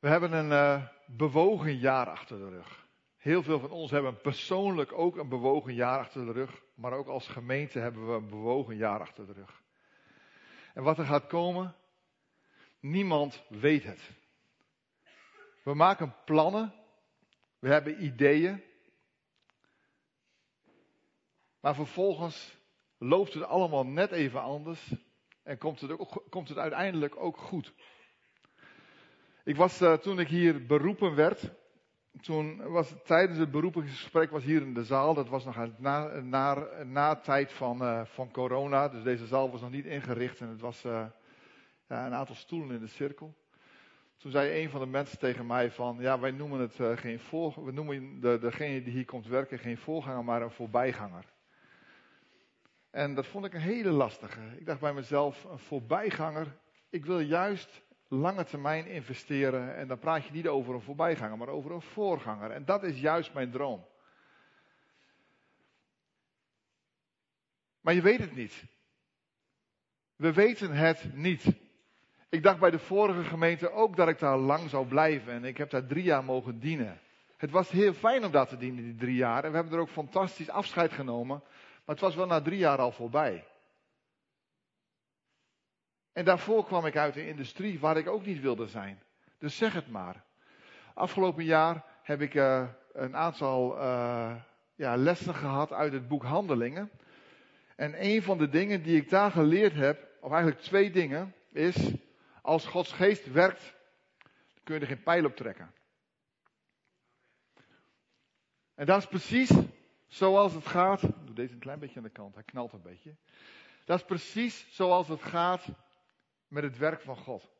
We hebben een uh, bewogen jaar achter de rug. Heel veel van ons hebben persoonlijk ook een bewogen jaar achter de rug. Maar ook als gemeente hebben we een bewogen jaar achter de rug. En wat er gaat komen, niemand weet het. We maken plannen. We hebben ideeën. Maar vervolgens loopt het allemaal net even anders. En komt het, ook, komt het uiteindelijk ook goed. Ik was, uh, toen ik hier beroepen werd, toen was tijdens het beroepingsgesprek was hier in de zaal. Dat was nog na, na, na tijd van, uh, van corona. Dus deze zaal was nog niet ingericht en het was uh, ja, een aantal stoelen in de cirkel. Toen zei een van de mensen tegen mij van, ja wij noemen het geen voorganger, we noemen de, degene die hier komt werken geen voorganger, maar een voorbijganger. En dat vond ik een hele lastige. Ik dacht bij mezelf, een voorbijganger, ik wil juist lange termijn investeren. En dan praat je niet over een voorbijganger, maar over een voorganger. En dat is juist mijn droom. Maar je weet het niet. We weten het niet. Ik dacht bij de vorige gemeente ook dat ik daar lang zou blijven. En ik heb daar drie jaar mogen dienen. Het was heel fijn om daar te dienen, die drie jaar. En we hebben er ook fantastisch afscheid genomen. Maar het was wel na drie jaar al voorbij. En daarvoor kwam ik uit de industrie waar ik ook niet wilde zijn. Dus zeg het maar. Afgelopen jaar heb ik uh, een aantal uh, ja, lessen gehad uit het boek Handelingen. En een van de dingen die ik daar geleerd heb, of eigenlijk twee dingen, is als Gods geest werkt, kun je er geen pijl op trekken. En dat is precies zoals het gaat. Ik doe deze een klein beetje aan de kant, hij knalt een beetje. Dat is precies zoals het gaat met het werk van God.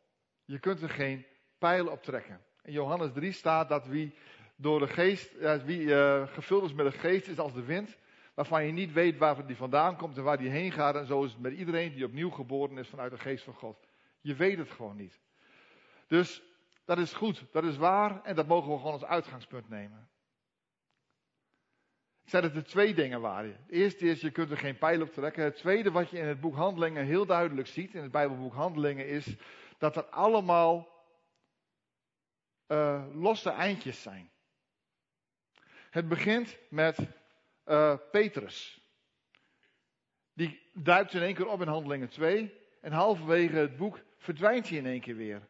Je kunt er geen pijl op trekken. In Johannes 3 staat dat wie door de geest, wie uh, gevuld is met de geest, is als de wind. Waarvan je niet weet waar die vandaan komt en waar die heen gaat. En zo is het met iedereen die opnieuw geboren is vanuit de geest van God. Je weet het gewoon niet. Dus dat is goed, dat is waar en dat mogen we gewoon als uitgangspunt nemen. Zei dat er twee dingen waren. Het eerste is, je kunt er geen pijl op trekken. Het tweede wat je in het boek Handelingen heel duidelijk ziet, in het Bijbelboek Handelingen, is dat er allemaal uh, losse eindjes zijn. Het begint met uh, Petrus. Die duikt in één keer op in Handelingen 2. En halverwege het boek verdwijnt hij in één keer weer.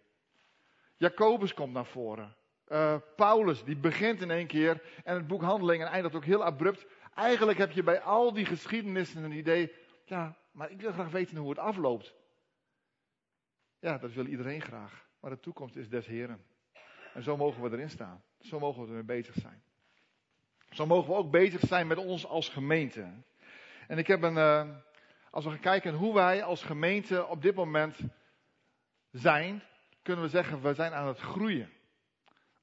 Jacobus komt naar voren. Uh, Paulus, die begint in één keer. En het boek Handelingen eindigt ook heel abrupt. Eigenlijk heb je bij al die geschiedenissen een idee. Ja, maar ik wil graag weten hoe het afloopt. Ja, dat wil iedereen graag. Maar de toekomst is des Heren. En zo mogen we erin staan. Zo mogen we ermee bezig zijn. Zo mogen we ook bezig zijn met ons als gemeente. En ik heb een, uh, als we gaan kijken hoe wij als gemeente op dit moment zijn, kunnen we zeggen, we zijn aan het groeien.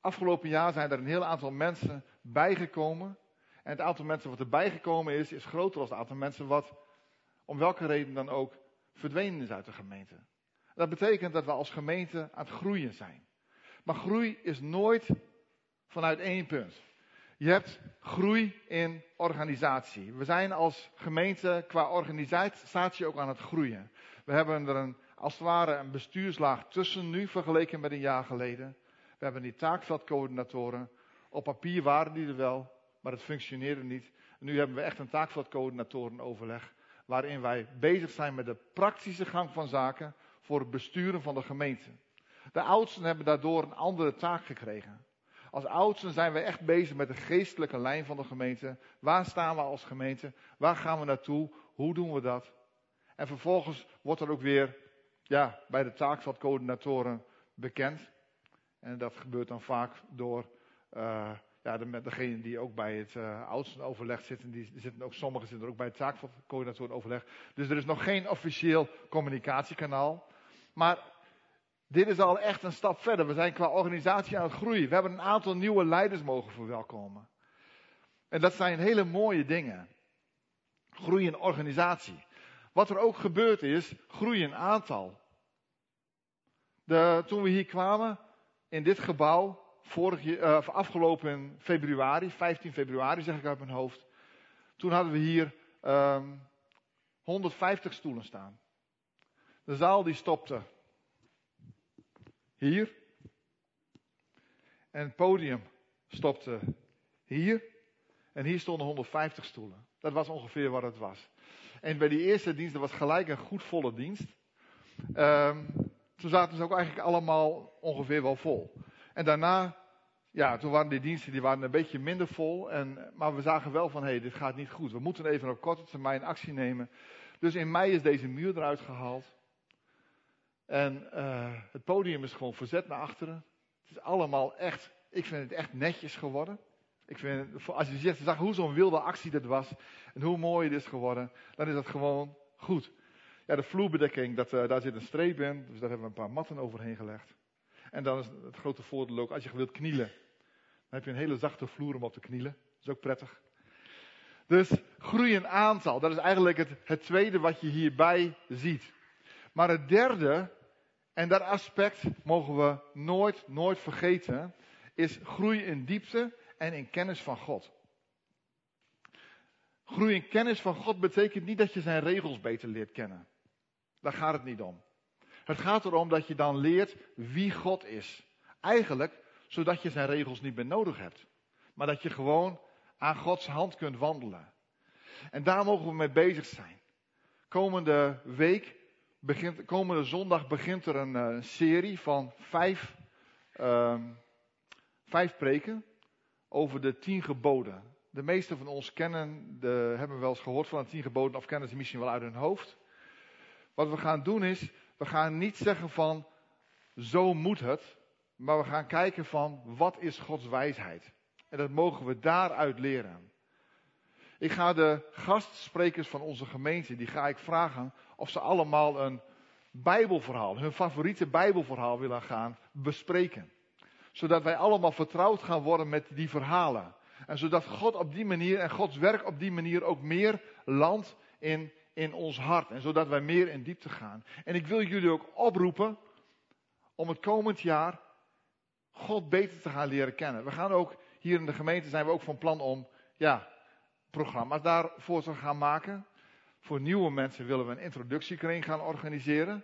Afgelopen jaar zijn er een heel aantal mensen bijgekomen. En het aantal mensen wat er bijgekomen is, is groter dan het aantal mensen wat, om welke reden dan ook, verdwenen is uit de gemeente. Dat betekent dat we als gemeente aan het groeien zijn. Maar groei is nooit vanuit één punt. Je hebt groei in organisatie. We zijn als gemeente qua organisatie ook aan het groeien. We hebben er een, als het ware een bestuurslaag tussen nu vergeleken met een jaar geleden. We hebben die taakveldcoördinatoren. Op papier waren die er wel, maar het functioneerde niet. Nu hebben we echt een taakveldcoördinatorenoverleg. Waarin wij bezig zijn met de praktische gang van zaken voor het besturen van de gemeente. De oudsten hebben daardoor een andere taak gekregen. Als oudsten zijn we echt bezig met de geestelijke lijn van de gemeente. Waar staan we als gemeente? Waar gaan we naartoe? Hoe doen we dat? En vervolgens wordt er ook weer ja, bij de taakveldcoördinatoren bekend. En dat gebeurt dan vaak door uh, ja, de, degene die ook bij het uh, oudstenoverleg zitten. Die zitten ook, sommigen zitten er ook bij het taakveldcoördinatoren Dus er is nog geen officieel communicatiekanaal. Maar dit is al echt een stap verder. We zijn qua organisatie aan het groeien. We hebben een aantal nieuwe leiders mogen verwelkomen. En dat zijn hele mooie dingen. Groei in organisatie. Wat er ook gebeurd is, groei in aantal. De, toen we hier kwamen, in dit gebouw, vorig, uh, afgelopen februari, 15 februari zeg ik uit mijn hoofd. Toen hadden we hier um, ehm, 150 stoelen staan. De zaal die stopte hier. En het podium stopte hier. En hier stonden 150 stoelen. Dat was ongeveer wat het was. En bij die eerste dienst, dat was gelijk een goed volle dienst. Um, toen zaten ze ook eigenlijk allemaal ongeveer wel vol. En daarna, ja, toen waren die diensten die waren een beetje minder vol. En, maar we zagen wel van, hé, hey, dit gaat niet goed. We moeten even op korte termijn actie nemen. Dus in mei is deze muur eruit gehaald. En uh, het podium is gewoon verzet naar achteren. Het is allemaal echt, ik vind het echt netjes geworden. Ik vind, als je zegt, zag hoe zo'n wilde actie dit was en hoe mooi het is geworden, dan is dat gewoon goed. Ja, de vloerbedekking, dat, uh, daar zit een streep in, dus daar hebben we een paar matten overheen gelegd. En dan is het grote voordeel ook, als je wilt knielen, dan heb je een hele zachte vloer om op te knielen. Dat is ook prettig. Dus groei in aantal, dat is eigenlijk het, het tweede wat je hierbij ziet. Maar het derde, en dat aspect mogen we nooit, nooit vergeten, is groei in diepte en in kennis van God. Groei in kennis van God betekent niet dat je zijn regels beter leert kennen. Daar gaat het niet om. Het gaat erom dat je dan leert wie God is. Eigenlijk zodat je zijn regels niet meer nodig hebt. Maar dat je gewoon aan Gods hand kunt wandelen. En daar mogen we mee bezig zijn. Komende week, begint, komende zondag begint er een uh, serie van vijf, uh, vijf preken over de tien geboden. De meesten van ons kennen, de, hebben wel eens gehoord van de tien geboden of kennen ze misschien wel uit hun hoofd. Wat we gaan doen is, we gaan niet zeggen van zo moet het, maar we gaan kijken van wat is Gods wijsheid. En dat mogen we daaruit leren. Ik ga de gastsprekers van onze gemeente, die ga ik vragen of ze allemaal een Bijbelverhaal, hun favoriete Bijbelverhaal willen gaan bespreken. Zodat wij allemaal vertrouwd gaan worden met die verhalen. En zodat God op die manier en Gods werk op die manier ook meer landt in, in ons hart. En zodat wij meer in diepte gaan. En ik wil jullie ook oproepen om het komend jaar God beter te gaan leren kennen. We gaan ook hier in de gemeente zijn we ook van plan om ja, programma's daarvoor te gaan maken. Voor nieuwe mensen willen we een introductiekring gaan organiseren.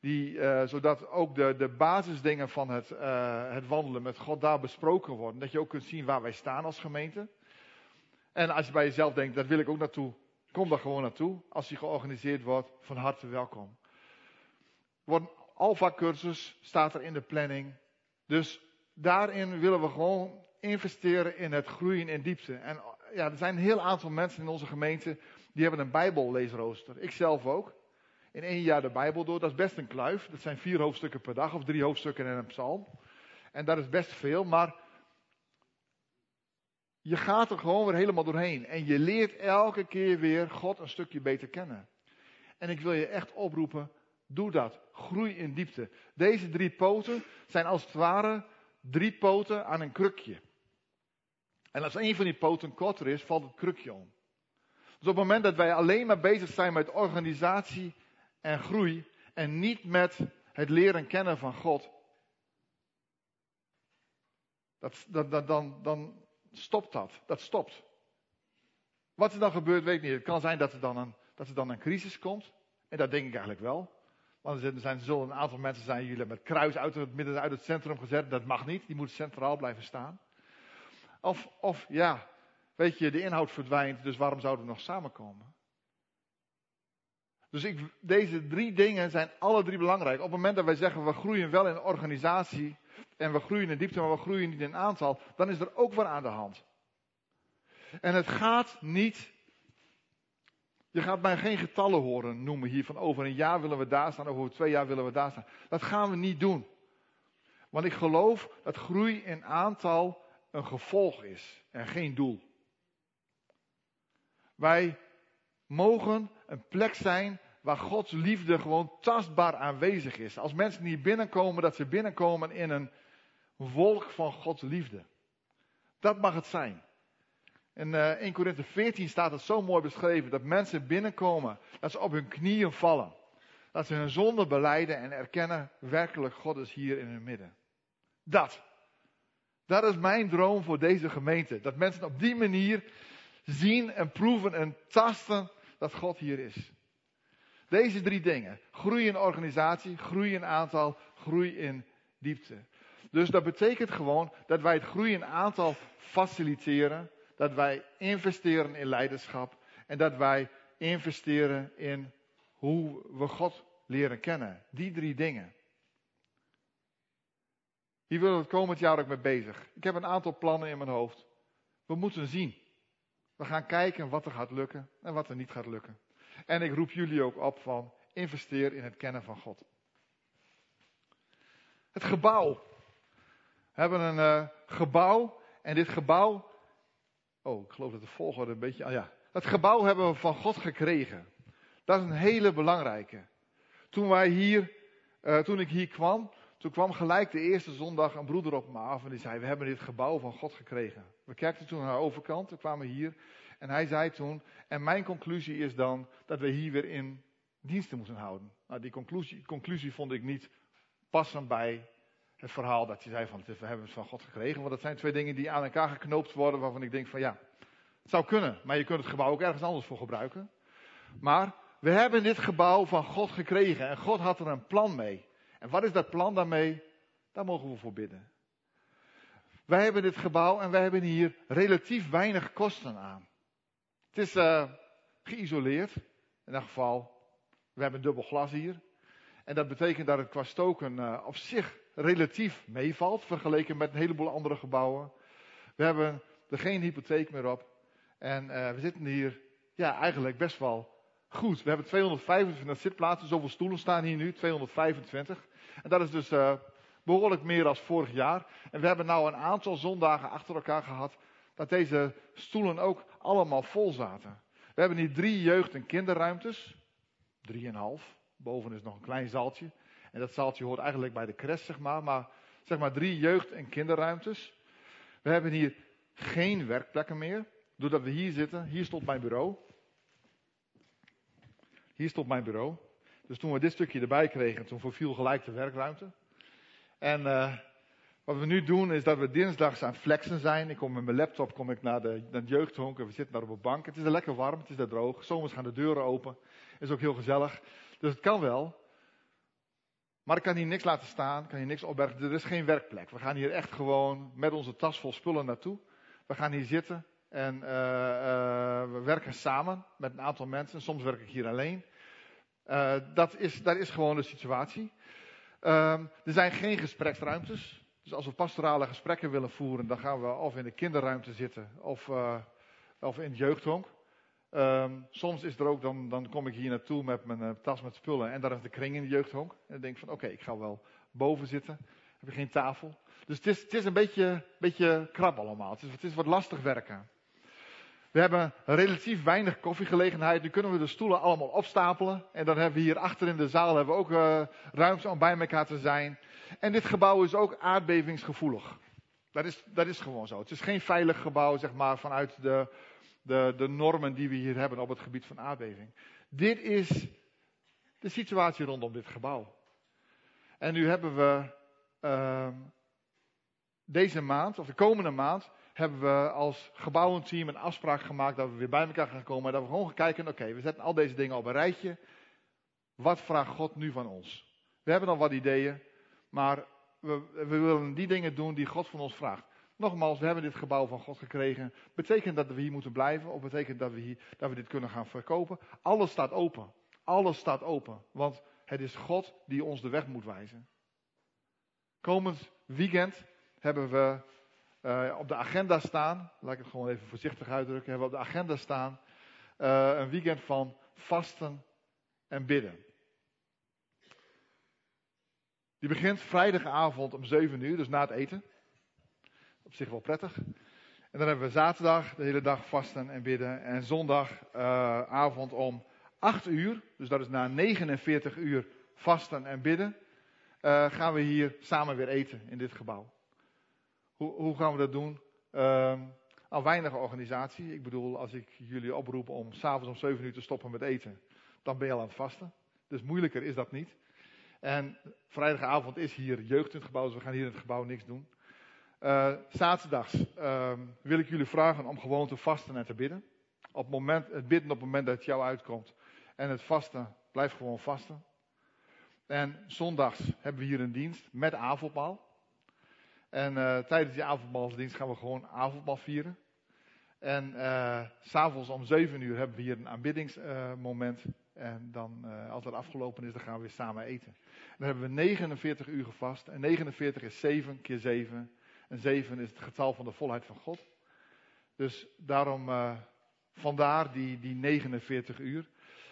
Die, uh, zodat ook de, de basisdingen van het, uh, het wandelen met God daar besproken worden. Dat je ook kunt zien waar wij staan als gemeente. En als je bij jezelf denkt, daar wil ik ook naartoe. Kom daar gewoon naartoe. Als die georganiseerd wordt, van harte welkom. Wordt een alfa-cursus, staat er in de planning. Dus daarin willen we gewoon investeren in het groeien in diepte. En ja, er zijn een heel aantal mensen in onze gemeente die hebben een bijbelleesrooster. Ik zelf ook. In één jaar de Bijbel door, dat is best een kluif. Dat zijn vier hoofdstukken per dag of drie hoofdstukken en een psalm. En dat is best veel, maar je gaat er gewoon weer helemaal doorheen. En je leert elke keer weer God een stukje beter kennen. En ik wil je echt oproepen, doe dat. Groei in diepte. Deze drie poten zijn als het ware drie poten aan een krukje. En als een van die poten korter is, valt het krukje om. Dus op het moment dat wij alleen maar bezig zijn met organisatie en groei en niet met het leren kennen van God, dat, dat, dan, dan stopt dat. Dat stopt. Wat er dan gebeurt, weet ik niet. Het kan zijn dat er dan een, dat er dan een crisis komt. En dat denk ik eigenlijk wel. Want er, zijn, er zullen een aantal mensen zijn, jullie met kruis uit het midden uit het centrum gezet. Dat mag niet. Die moet centraal blijven staan. Of, of ja, weet je, de inhoud verdwijnt, dus waarom zouden we nog samenkomen? Dus ik, deze drie dingen zijn alle drie belangrijk. Op het moment dat wij zeggen we groeien wel in organisatie en we groeien in diepte, maar we groeien niet in aantal, dan is er ook wat aan de hand. En het gaat niet. Je gaat mij geen getallen horen noemen hier van over een jaar willen we daar staan, over twee jaar willen we daar staan. Dat gaan we niet doen. Want ik geloof dat groei in aantal een gevolg is en geen doel. Wij mogen een plek zijn waar Gods liefde gewoon tastbaar aanwezig is. Als mensen hier binnenkomen, dat ze binnenkomen in een wolk van Gods liefde. Dat mag het zijn. In uh, 1 Korinthe 14 staat het zo mooi beschreven dat mensen binnenkomen, dat ze op hun knieën vallen. Dat ze hun zonde beleiden en erkennen, werkelijk God is hier in hun midden. Dat. Dat is mijn droom voor deze gemeente. Dat mensen op die manier zien en proeven en tasten dat God hier is. Deze drie dingen. Groei in organisatie, groei in aantal, groei in diepte. Dus dat betekent gewoon dat wij het groeiend aantal faciliteren, dat wij investeren in leiderschap en dat wij investeren in hoe we God leren kennen. Die drie dingen. Hier willen we het komend jaar ook mee bezig. Ik heb een aantal plannen in mijn hoofd. We moeten zien. We gaan kijken wat er gaat lukken en wat er niet gaat lukken. En ik roep jullie ook op van investeer in het kennen van God. Het gebouw. We hebben een uh, gebouw en dit gebouw. Oh, ik geloof dat de volgorde een beetje. Ah ja. Het gebouw hebben we van God gekregen. Dat is een hele belangrijke. Toen wij hier, uh, toen ik hier kwam, toen kwam gelijk de eerste zondag een broeder op me af en die zei: We hebben dit gebouw van God gekregen. We kijkten toen naar de overkant, we kwamen hier. En hij zei toen: En mijn conclusie is dan dat we hier weer in diensten moeten houden. Nou, die conclusie, conclusie vond ik niet passend bij het verhaal dat hij zei: van, We hebben het van God gekregen. Want dat zijn twee dingen die aan elkaar geknoopt worden, waarvan ik denk: van ja, het zou kunnen, maar je kunt het gebouw ook ergens anders voor gebruiken. Maar we hebben dit gebouw van God gekregen en God had er een plan mee. En wat is dat plan daarmee? Daar mogen we voor bidden. Wij hebben dit gebouw en wij hebben hier relatief weinig kosten aan. Het is uh, geïsoleerd. In dat geval, we hebben dubbel glas hier. En dat betekent dat het qua stoken uh, op zich relatief meevalt, vergeleken met een heleboel andere gebouwen. We hebben er geen hypotheek meer op. En uh, we zitten hier, ja, eigenlijk best wel goed. We hebben 225 zitplaatsen, zoveel stoelen staan hier nu, 225. En dat is dus uh, behoorlijk meer dan vorig jaar. En we hebben nou een aantal zondagen achter elkaar gehad dat deze stoelen ook allemaal vol zaten. We hebben hier drie jeugd- en kinderruimtes. Drieënhalf. Boven is nog een klein zaaltje. En dat zaaltje hoort eigenlijk bij de cres, zeg maar. Maar zeg maar drie jeugd- en kinderruimtes. We hebben hier geen werkplekken meer. Doordat we hier zitten. Hier stond mijn bureau. Hier stond mijn bureau. Dus toen we dit stukje erbij kregen, toen verviel gelijk de werkruimte. En uh, wat we nu doen is dat we dinsdags aan flexen zijn. Ik kom met mijn laptop kom ik naar, de, naar het jeugdhonk en we zitten daar op een bank. Het is er lekker warm, het is daar droog. Zomers gaan de deuren open. Is ook heel gezellig. Dus het kan wel. Maar ik kan hier niks laten staan, kan hier niks opbergen. Er is geen werkplek. We gaan hier echt gewoon met onze tas vol spullen naartoe. We gaan hier zitten en uh, uh, we werken samen met een aantal mensen. Soms werk ik hier alleen. Uh, dat, is, dat is gewoon de situatie. er zijn geen gespreksruimtes. Dus als we pastorale gesprekken willen voeren, dan gaan we of in de kinderruimte zitten of, of in het jeugdhonk. Um, soms is er ook, dan, dan kom ik hier naartoe met mijn tas met spullen en daar is de kring in de jeugdhonk. En dan denk ik van oké, ik ga wel boven zitten. Heb je geen tafel. Dus het is, het is een beetje, beetje krap allemaal. Het het is wat lastig werken. We hebben relatief weinig koffiegelegenheid. Nu kunnen we de stoelen allemaal opstapelen. En dan hebben we hier achter in de zaal hebben we ook uh, ruimte om bij elkaar te zijn. En dit gebouw is ook aardbevingsgevoelig. Dat is, dat is gewoon zo. Het is geen veilig gebouw, zeg maar, vanuit de, de, de normen die we hier hebben op het gebied van aardbeving. Dit is de situatie rondom dit gebouw. En nu hebben we uh, deze maand, of de komende maand, hebben we als gebouwenteam een afspraak gemaakt dat we weer bij elkaar gaan komen. En dat we gewoon gaan kijken, oké, we zetten al deze dingen op een rijtje. Wat vraagt God nu van ons? We hebben al wat ideeën, maar we, we willen die dingen doen die God van ons vraagt. Nogmaals, we hebben dit gebouw van God gekregen. Betekent dat we hier moeten blijven? Of betekent dat we, hier, dat we dit kunnen gaan verkopen? Alles staat open. Alles staat open. Want het is God die ons de weg moet wijzen. Komend weekend hebben we uh, op de agenda staan. Laat ik het gewoon even voorzichtig uitdrukken. Hebben we op de agenda staan. Uh, een weekend van vasten en bidden. Die begint vrijdagavond om 7 uur, dus na het eten. Op zich wel prettig. En dan hebben we zaterdag de hele dag vasten en bidden. En zondagavond uh, om 8 uur, dus dat is na 49 uur vasten en bidden, gaan we hier samen weer eten in dit gebouw. Hoe, hoe gaan we dat doen? Uh, al weinig organisatie. Ik bedoel, als ik jullie oproep om s'avonds om 7 uur te stoppen met eten, dan ben je al aan het vasten. Dus moeilijker is dat niet. En vrijdagavond is hier jeugd in het gebouw, dus we gaan hier in het gebouw niks doen. Uh, zaterdags uh, wil ik jullie vragen om gewoon te vasten en te bidden. Op het, moment, het bidden op het moment dat het jou uitkomt. En het vasten, blijf gewoon vasten. En zondags hebben we hier een dienst met avondmaal. En uh, tijdens die avondmaalsdienst gaan we gewoon avondmaal vieren. En uh, s'avonds om 7 uur hebben we hier een aanbiddingsmoment. En dan, uh, als dat afgelopen is, dan gaan we weer samen eten. Dan hebben we 49 uur gevast. En 49 is 7 keer 7. En 7 is het getal van de volheid van God. Dus daarom, vandaar die, die 49 uur.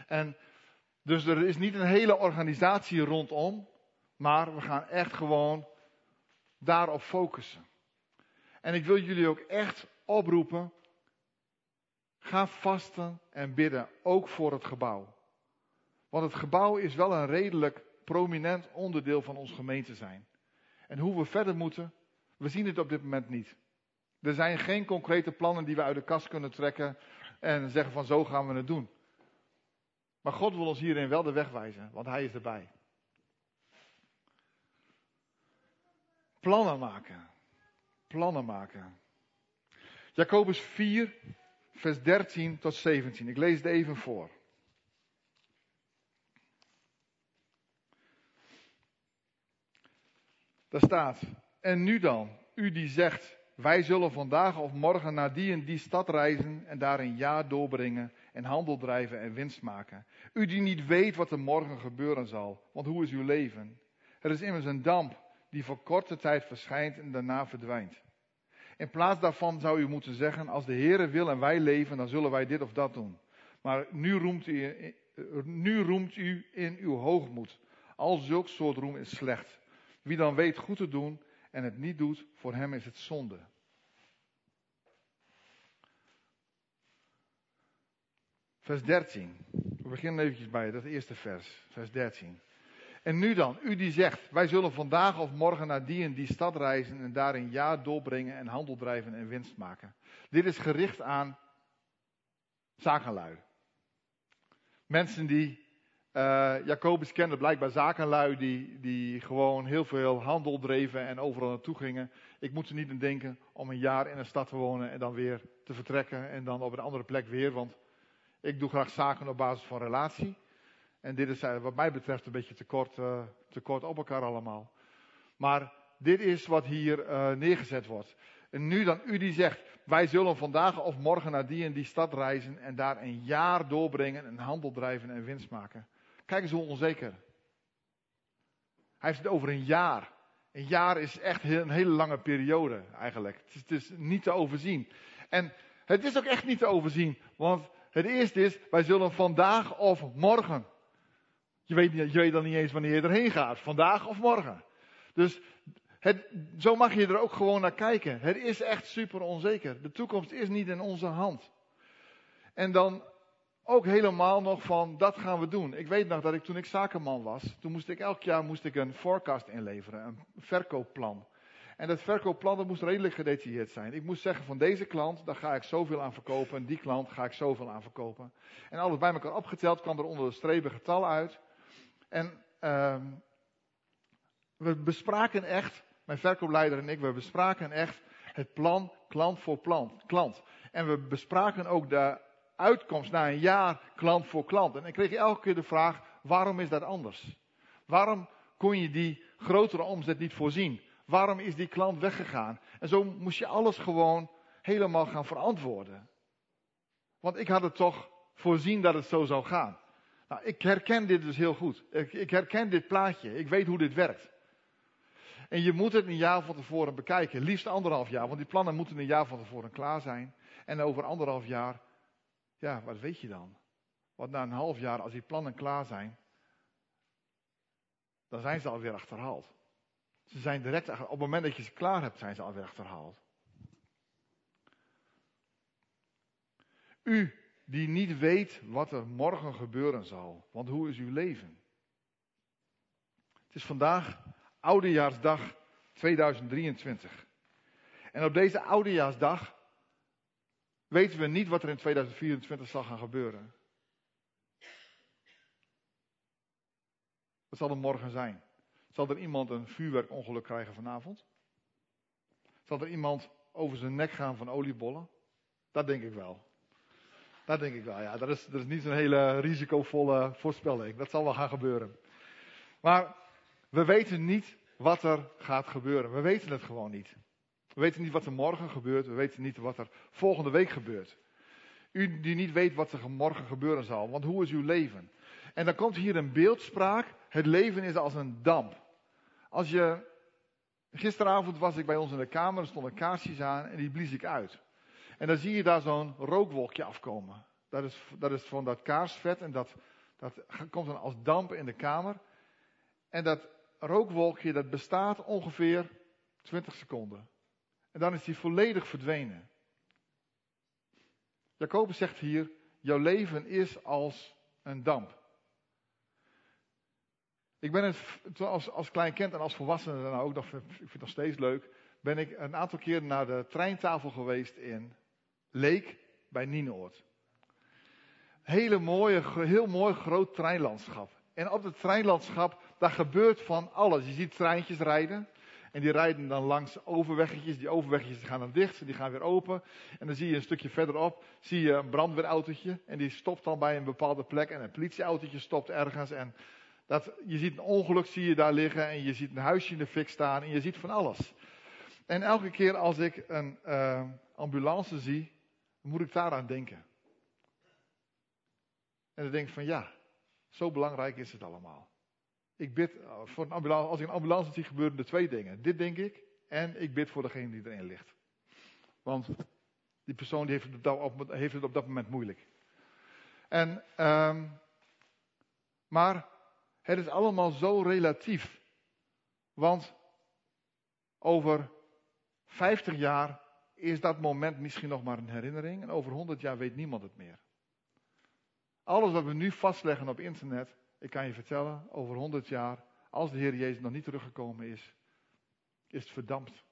En dus er is niet een hele organisatie rondom. Maar we gaan echt gewoon daarop focussen. En ik wil jullie ook echt oproepen. Ga vasten en bidden, ook voor het gebouw. Want het gebouw is wel een redelijk prominent onderdeel van ons gemeente zijn. En hoe we verder moeten, we zien het op dit moment niet. Er zijn geen concrete plannen die we uit de kast kunnen trekken en zeggen van zo gaan we het doen. Maar God wil ons hierin wel de weg wijzen, want Hij is erbij. Plannen maken. Plannen maken. Jacobus 4, vers 13 tot 17. Ik lees het even voor. Daar staat, en nu dan, u die zegt, wij zullen vandaag of morgen naar die en die stad reizen en daar een jaar doorbrengen en handel drijven en winst maken. U die niet weet wat er morgen gebeuren zal, want hoe is uw leven? Er is immers een damp die voor korte tijd verschijnt en daarna verdwijnt. In plaats daarvan zou u moeten zeggen, als de Heere wil en wij leven, dan zullen wij dit of dat doen. Maar nu roemt u, nu roemt u in uw hoogmoed. Al zulk soort roem is slecht. Wie dan weet goed te doen en het niet doet, voor hem is het zonde. Vers 13. We beginnen eventjes bij dat eerste vers, vers 13. En nu dan, u die zegt, wij zullen vandaag of morgen naar die en die stad reizen en daar een jaar doorbrengen en handel drijven en winst maken. Dit is gericht aan zakenlui. Mensen die, uh, Jacobus kende blijkbaar zakenlui die, die gewoon heel veel handel dreven en overal naartoe gingen. Ik moet er niet aan denken om een jaar in een stad te wonen en dan weer te vertrekken en dan op een andere plek weer, want ik doe graag zaken op basis van relatie. En dit is wat mij betreft een beetje te kort, kort op elkaar allemaal. Maar dit is wat hier uh, neergezet wordt. En nu dan u die zegt, wij zullen vandaag of morgen naar die en die stad reizen en daar een jaar doorbrengen en handel drijven en winst maken. Kijk eens hoe onzeker. Hij heeft het over een jaar. Een jaar is echt een hele lange periode eigenlijk. Het is niet te overzien. En het is ook echt niet te overzien, want het eerste is, wij zullen vandaag of morgen je weet, je dan niet eens wanneer je erheen gaat. Vandaag of morgen. Dus het, zo mag je er ook gewoon naar kijken. Het is echt super onzeker. De toekomst is niet in onze hand. En dan ook helemaal nog van, dat gaan we doen. Ik weet nog dat ik toen ik zakenman was, toen moest ik elk jaar moest ik een forecast inleveren, een verkoopplan. En dat verkoopplan dat moest redelijk gedetailleerd zijn. Ik moest zeggen van deze klant, daar ga ik zoveel aan verkopen. En die klant ga ik zoveel aan verkopen. En alles bij elkaar opgeteld kwam er onder de streep getal uit. En uh, we bespraken echt, mijn verkoopleider en ik, we bespraken echt het plan klant voor plant, klant. En we bespraken ook de uitkomst na een jaar klant voor klant. En ik kreeg elke keer de vraag, waarom is dat anders? Waarom kon je die grotere omzet niet voorzien? Waarom is die klant weggegaan? En zo moest je alles gewoon helemaal gaan verantwoorden. Want ik had het toch voorzien dat het zo zou gaan. Nou, ik herken dit dus heel goed. Ik, ik, herken dit plaatje. Ik weet hoe dit werkt. En je moet het een jaar van tevoren bekijken. Liefst anderhalf jaar. Want die plannen moeten een jaar van tevoren klaar zijn. En over anderhalf jaar, ja, wat weet je dan? Want na een half jaar, als die plannen klaar zijn, dan zijn ze alweer achterhaald. Ze zijn direct, op het moment dat je ze klaar hebt, zijn ze alweer achterhaald. U die niet weet wat er morgen gebeuren zal. Want hoe is uw leven? Het is vandaag Oudejaarsdag 2023. En op deze Oudejaarsdag weten we niet wat er in 2024 zal gaan gebeuren. Wat zal er morgen zijn? Zal er iemand een vuurwerkongeluk krijgen vanavond? Zal er iemand over zijn nek gaan van oliebollen? Dat denk ik wel. Dat denk ik wel, ja. Dat is, dat is niet zo'n hele risicovolle voorspelling. Dat zal wel gaan gebeuren. Maar we weten niet wat er gaat gebeuren. We weten het gewoon niet. We weten niet wat er morgen gebeurt. We weten niet wat er volgende week gebeurt. U die niet weet wat er morgen gebeuren zal. Want hoe is uw leven? En dan komt hier een beeldspraak. Het leven is als een damp. Als je. Gisteravond was ik bij ons in de kamer. Er stonden kaarsjes aan en die blies ik uit. En dan zie je daar zo'n rookwolkje afkomen. Dat is, dat is van dat kaarsvet en dat, dat komt dan als damp in de kamer. En dat rookwolkje dat bestaat ongeveer 20 seconden. En dan is die volledig verdwenen. Jacobus zegt hier, jouw leven is als een damp. Ik ben het als, als klein kind en als volwassene dan ook, nog, ik vind het nog steeds leuk, ben ik een aantal keer naar de treintafel geweest in Leek bij Nienoord. Hele mooie, heel mooi groot treinlandschap. En op het treinlandschap, daar gebeurt van alles. Je ziet treintjes rijden. En die rijden dan langs overweggetjes. Die overweggetjes gaan dan dicht, die gaan weer open. En dan zie je een stukje verderop, zie je een brandweerautootje. En die stopt dan bij een bepaalde plek. En een politieautootje stopt ergens. En dat, je ziet een ongeluk zie je daar liggen. En je ziet een huisje in de fik staan. En je ziet van alles. En elke keer als ik een uh, ambulance zie, moet ik daaraan denken. En dan denk ik van ja, zo belangrijk is het allemaal. Ik bid eh, voor een ambulance, als ik een ambulance zie, gebeuren er twee dingen. Dit denk ik, en ik bid voor degene die erin ligt. Want die persoon die heeft, het op, heeft het op dat moment moeilijk. En, um, maar het is allemaal zo relatief. Want over 50 jaar is dat moment misschien nog maar een herinnering. En over 100 jaar weet niemand het meer. Alles wat we nu vastleggen op internet, ik kan je vertellen, over 100 jaar, als de Heer Jezus nog niet teruggekomen is, is het verdampt.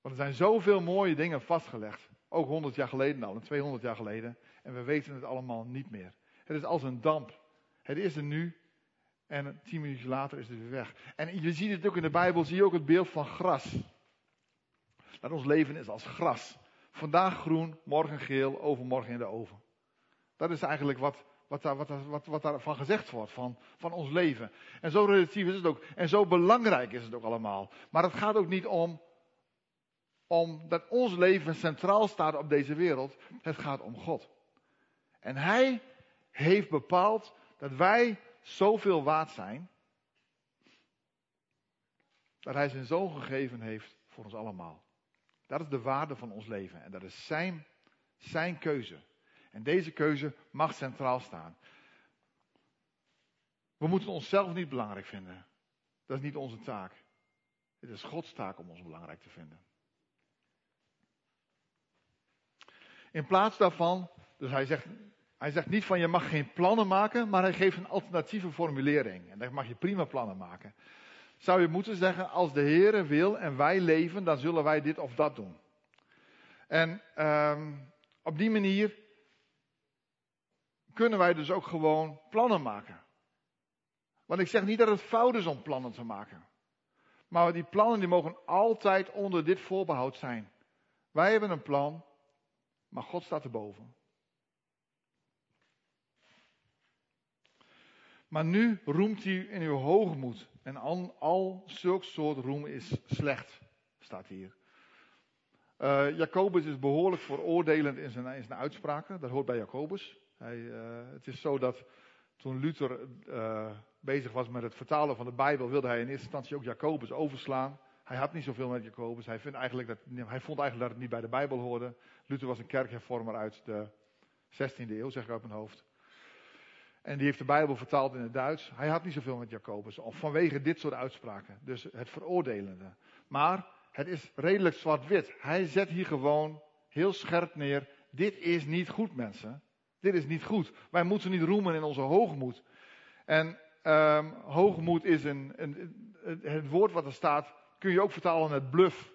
Want er zijn zoveel mooie dingen vastgelegd. Ook 100 jaar geleden al en 200 jaar geleden. En we weten het allemaal niet meer. Het is als een damp. Het is er nu. En tien minuten later is het weer weg. En je ziet het ook in de Bijbel, zie je ook het beeld van gras. Dat ons leven is als gras. Vandaag groen, morgen geel, overmorgen in de oven. Dat is eigenlijk wat, wat, daar, wat, wat, wat daarvan gezegd wordt, van, van ons leven. En zo relatief is het ook. En zo belangrijk is het ook allemaal. Maar het gaat ook niet om, om dat ons leven centraal staat op deze wereld. Het gaat om God. En Hij heeft bepaald dat wij zoveel waard zijn. Dat Hij zijn zoon gegeven heeft voor ons allemaal. Dat is de waarde van ons leven. En dat is zijn, zijn keuze. En deze keuze mag centraal staan. We moeten onszelf niet belangrijk vinden. Dat is niet onze taak. Het is Gods taak om ons belangrijk te vinden. In plaats daarvan, dus hij zegt, hij zegt niet van je mag geen plannen maken, maar hij geeft een alternatieve formulering. En dan mag je prima plannen maken. Zou je moeten zeggen, als de Heere wil en wij leven, dan zullen wij dit of dat doen. En um, op die manier kunnen wij dus ook gewoon plannen maken. Want ik zeg niet dat het fout is om plannen te maken. Maar die plannen die mogen altijd onder dit voorbehoud zijn. Wij hebben een plan, maar God staat erboven. Maar nu roemt u in uw hoogmoed. En al, al zulk soort roem is slecht, staat hier. Uh, Jacobus is behoorlijk veroordelend in zijn, in zijn uitspraken. Dat hoort bij Jacobus. Hij, uh, het is zo dat toen Luther uh, bezig was met het vertalen van de Bijbel, wilde hij in eerste instantie ook Jacobus overslaan. Hij had niet zoveel met Jacobus. Hij, vindt eigenlijk dat, hij vond eigenlijk dat het niet bij de Bijbel hoorde. Luther was een kerkhervormer uit de 16e eeuw, zeg ik uit mijn hoofd. En die heeft de Bijbel vertaald in het Duits. Hij had niet zoveel met Jacobus. Of vanwege dit soort uitspraken. Dus het veroordelende. Maar het is redelijk zwart-wit. Hij zet hier gewoon heel scherp neer. Dit is niet goed, mensen. Dit is niet goed. Wij moeten niet roemen in onze hoogmoed. En um, hoogmoed is een, een, het woord wat er staat, kun je ook vertalen met bluff.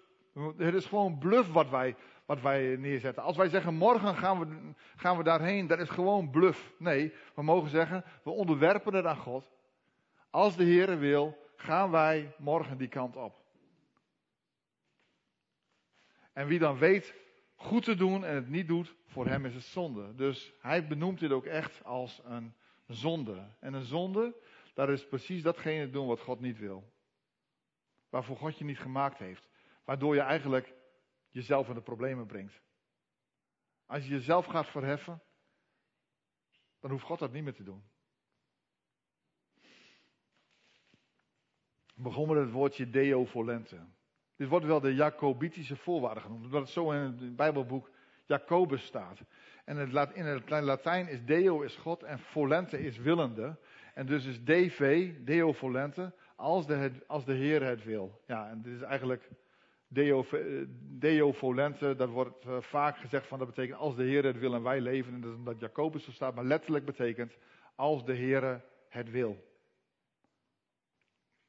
Het is gewoon bluff wat wij, wat wij neerzetten. Als wij zeggen morgen gaan we, gaan we daarheen, dat is gewoon bluff. Nee, we mogen zeggen, we onderwerpen het aan God. Als de Heer wil, gaan wij morgen die kant op. En wie dan weet goed te doen en het niet doet, voor hem is het zonde. Dus hij benoemt dit ook echt als een zonde. En een zonde, daar is precies datgene doen wat God niet wil. Waarvoor God je niet gemaakt heeft. Waardoor je eigenlijk jezelf in de problemen brengt. Als je jezelf gaat verheffen, dan hoeft God dat niet meer te doen. Ik begon met het woordje deo volente. Dit wordt wel de Jacobitische voorwaarde genoemd, omdat het zo in het Bijbelboek Jacobus staat. En in het Latijn is deo is God en volente is willende. En dus is DV, deo volente, als de, als de Heer het wil. Ja, en dit is eigenlijk deo, deo volente, dat wordt eh, vaak gezegd van dat betekent als de Heer het wil en wij leven. En dat is omdat Jacobus zo staat, maar letterlijk betekent als de Heer het wil.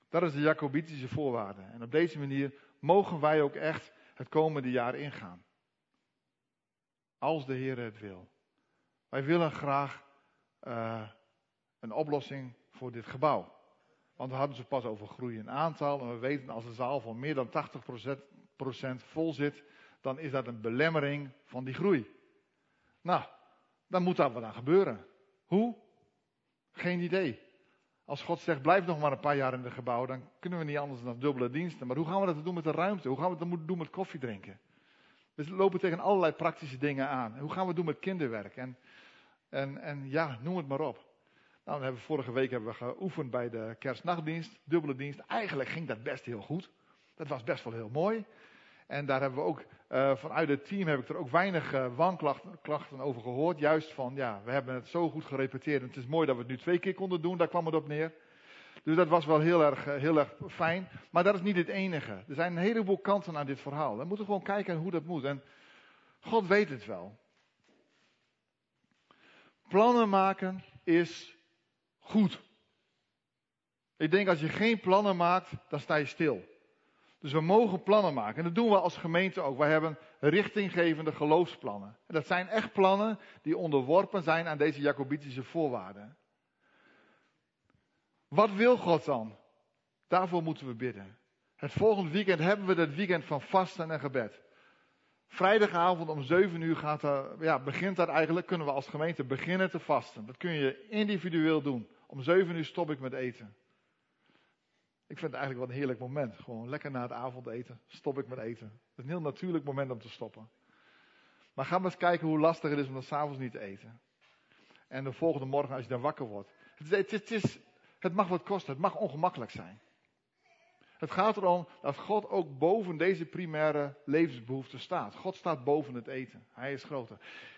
Dat is de Jacobitische voorwaarde. En op deze manier mogen wij ook echt het komende jaar ingaan. Als de Heer het wil. Wij willen graag uh, een oplossing voor dit gebouw. Want we hadden ze pas over groei in aantal. En we weten als de zaal van meer dan 80% vol zit, dan is dat een belemmering van die groei. Nou, dan moet dat wat aan gebeuren. Hoe? Geen idee. Als God zegt, blijf nog maar een paar jaar in het gebouw, dan kunnen we niet anders dan dubbele diensten. Maar hoe gaan we dat doen met de ruimte? Hoe gaan we dat doen met koffie drinken? We lopen tegen allerlei praktische dingen aan. Hoe gaan we het doen met kinderwerk? En, en, en ja, noem het maar op. Nou, hebben vorige week hebben we geoefend bij de kerstnachtdienst, dubbele dienst. Eigenlijk ging dat best heel goed. Dat was best wel heel mooi. En daar hebben we ook, uh, vanuit het team heb ik er ook weinig uh, wanklachten over gehoord. Juist van, ja, we hebben het zo goed gerepeteerd. En het is mooi dat we het nu twee keer konden doen, daar kwam het op neer. Dus dat was wel heel erg, uh, heel erg fijn. Maar dat is niet het enige. Er zijn een heleboel kanten aan dit verhaal. We moeten gewoon kijken hoe dat moet. En God weet het wel. Plannen maken is goed. Ik denk als je geen plannen maakt, dan sta je stil. Dus we mogen plannen maken. En dat doen we als gemeente ook. Wij hebben richtinggevende geloofsplannen. En dat zijn echt plannen die onderworpen zijn aan deze Jacobitische voorwaarden. Wat wil God dan? Daarvoor moeten we bidden. Het volgende weekend hebben we dat weekend van vasten en gebed. Vrijdagavond om 7 uur gaat er, ja, begint dat eigenlijk, kunnen we als gemeente beginnen te vasten. Dat kun je individueel doen. Om 7 uur stop ik met eten. Ik vind het eigenlijk wel een heerlijk moment. Gewoon lekker na het avondeten stop ik met eten. Het is een heel natuurlijk moment om te stoppen. Maar ga maar eens kijken hoe lastig het is om dan s'avonds niet te eten. En de volgende morgen als je dan wakker wordt. Het, het, is, het mag wat kosten, het mag ongemakkelijk zijn. Het gaat erom dat God ook boven deze primaire levensbehoeften staat. God staat boven het eten. Hij is groter.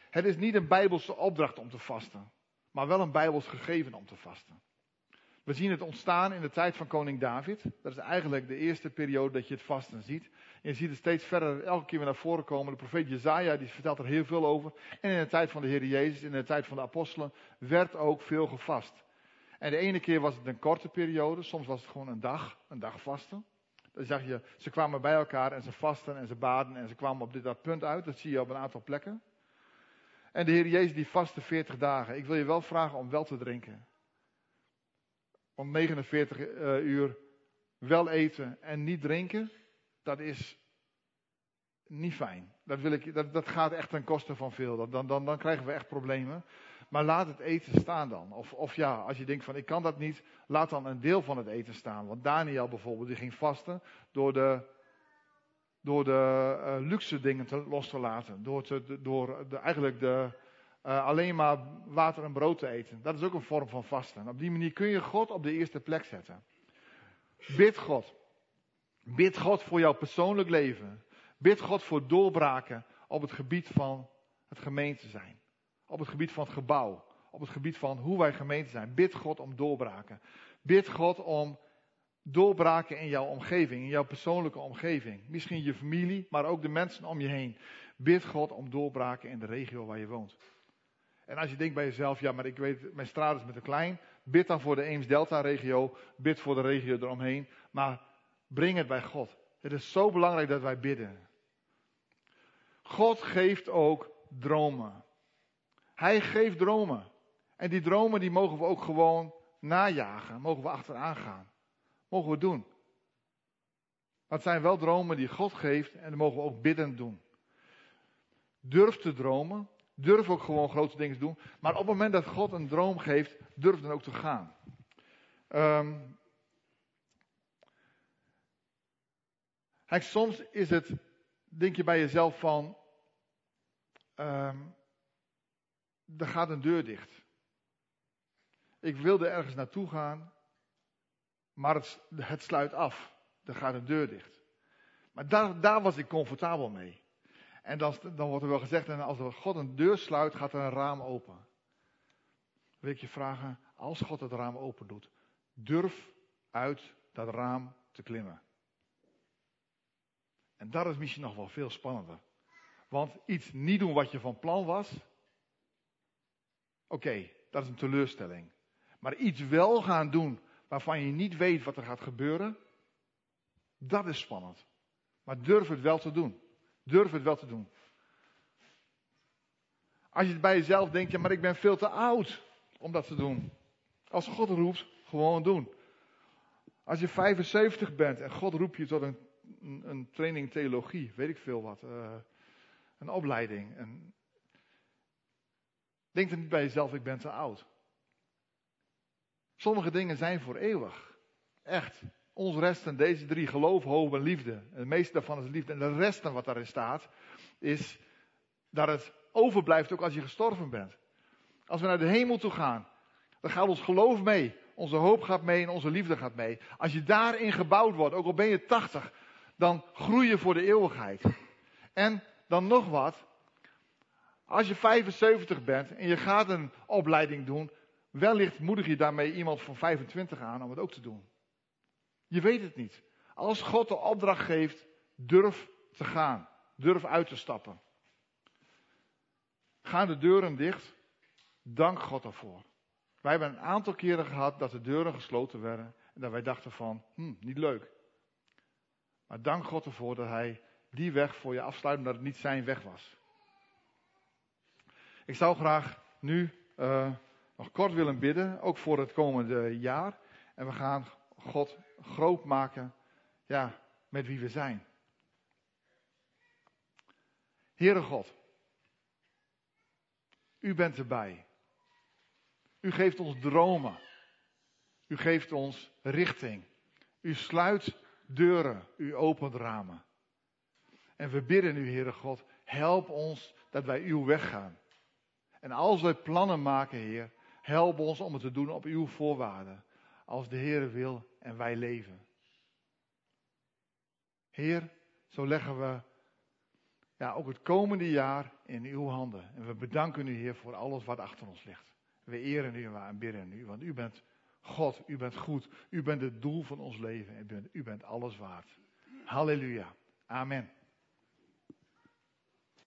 Het is niet een bijbelse opdracht om te vasten, maar wel een bijbels gegeven om te vasten. We zien het ontstaan in de tijd van koning David. Dat is eigenlijk de eerste periode dat je het vasten ziet. En je ziet het steeds verder, elke keer weer naar voren komen. De profeet Jezaja, die vertelt er heel veel over. En in de tijd van de Heer Jezus, in de tijd van de apostelen, werd ook veel gevast. En de ene keer was het een korte periode, soms was het gewoon een dag, een dag vasten. Dan zag je, ze kwamen bij elkaar en ze vasten en ze baden en ze kwamen op dit dat punt uit. Dat zie je op een aantal plekken. En de Heer Jezus die vastte 40 dagen. Ik wil je wel vragen om wel te drinken om 49 uh, uur wel eten en niet drinken, dat is niet fijn. Dat, wil ik, dat, dat gaat echt ten koste van veel. Dan, dan, dan krijgen we echt problemen. Maar laat het eten staan dan. Of, of ja, als je denkt van ik kan dat niet, laat dan een deel van het eten staan. Want Daniel bijvoorbeeld, die ging vasten door de, door de uh, luxe dingen te, los te laten. Door, te, door de, eigenlijk de, uh, alleen maar water en brood te eten. Dat is ook een vorm van vasten. Op die manier kun je God op de eerste plek zetten. Bid God. Bid God voor jouw persoonlijk leven. Bid God voor doorbraken op het gebied van het gemeente zijn. Op het gebied van het gebouw. Op het gebied van hoe wij gemeente zijn. Bid God om doorbraken. Bid God om doorbraken in jouw omgeving, in jouw persoonlijke omgeving. Misschien je familie, maar ook de mensen om je heen. Bid God om doorbraken in de regio waar je woont. En als je denkt bij jezelf, ja, maar ik weet, mijn straat is met een klein. Bid dan voor de Eems-Delta-regio. Bid voor de regio eromheen. Maar breng het bij God. Het is zo belangrijk dat wij bidden. God geeft ook dromen. Hij geeft dromen. En die dromen die mogen we ook gewoon najagen. Mogen we achteraan gaan. Mogen we doen. Maar het zijn wel dromen die God geeft en dat mogen we ook bidden doen. Durf te dromen, Durf ook gewoon grote dingen te doen. Maar op het moment dat God een droom geeft, durf dan ook te gaan. Um, soms is het, denk je bij jezelf van, um, er gaat een deur dicht. Ik wilde ergens naartoe gaan, maar het, het sluit af. Er gaat een deur dicht. Maar daar, daar was ik comfortabel mee. En dan, dan wordt er wel gezegd, en als God een deur sluit, gaat er een raam open. Wil ik je vragen, als God het raam open doet, durf uit dat raam te klimmen. En dat is misschien nog wel veel spannender. Want iets niet doen wat je van plan was, oké, dat is een teleurstelling. Maar iets wel gaan doen waarvan je niet weet wat er gaat gebeuren, dat is spannend. Maar durf het wel te doen. Durf het wel te doen. Als je het bij jezelf denkt, maar ik ben veel te oud om dat te doen. Als God roept, gewoon doen. Als je 75 bent en God roept je tot een, een, training theologie, weet ik veel wat, uh, een opleiding. En denk er niet bij jezelf, ik ben te oud. Sommige dingen zijn voor eeuwig. Echt. Ons resten, deze drie, geloof, hoop en liefde. En het meeste daarvan is liefde. En de resten wat daarin staat, is dat het overblijft ook als je gestorven bent. Als we naar de hemel toe gaan, dan gaat ons geloof mee. Onze hoop gaat mee en onze liefde gaat mee. Als je daarin gebouwd wordt, ook al ben je 80, dan groei je voor de eeuwigheid. En dan nog wat. Als je 75 bent en je gaat een opleiding doen, wellicht moedig je daarmee iemand van 25 aan om het ook te doen. Je weet het niet. Als God de opdracht geeft, durf te gaan. Durf uit te stappen. Gaan de deuren dicht? Dank God ervoor. Wij hebben een aantal keren gehad dat de deuren gesloten werden en dat wij dachten van, hm, niet leuk. Maar dank God ervoor dat Hij die weg voor je afsluit, omdat het niet zijn weg was. Ik zou graag nu uh, nog kort willen bidden, ook voor het komende jaar. En we gaan God groot maken, ja, met wie we zijn. Heere God, u bent erbij. U geeft ons dromen. U geeft ons richting. U sluit deuren. U opent ramen. En we bidden u, Heere God, help ons dat wij uw weg gaan. En als wij plannen maken, Heer, help ons om het te doen op uw voorwaarden. Als de Heer wil en wij leven. Heer, zo leggen we ja, ook het komende jaar in uw handen. En we bedanken u, Heer, voor alles wat achter ons ligt. We eren u en we aanbidden u, want u bent God, u bent goed, u bent het doel van ons leven en u bent alles waard. Halleluja. Amen.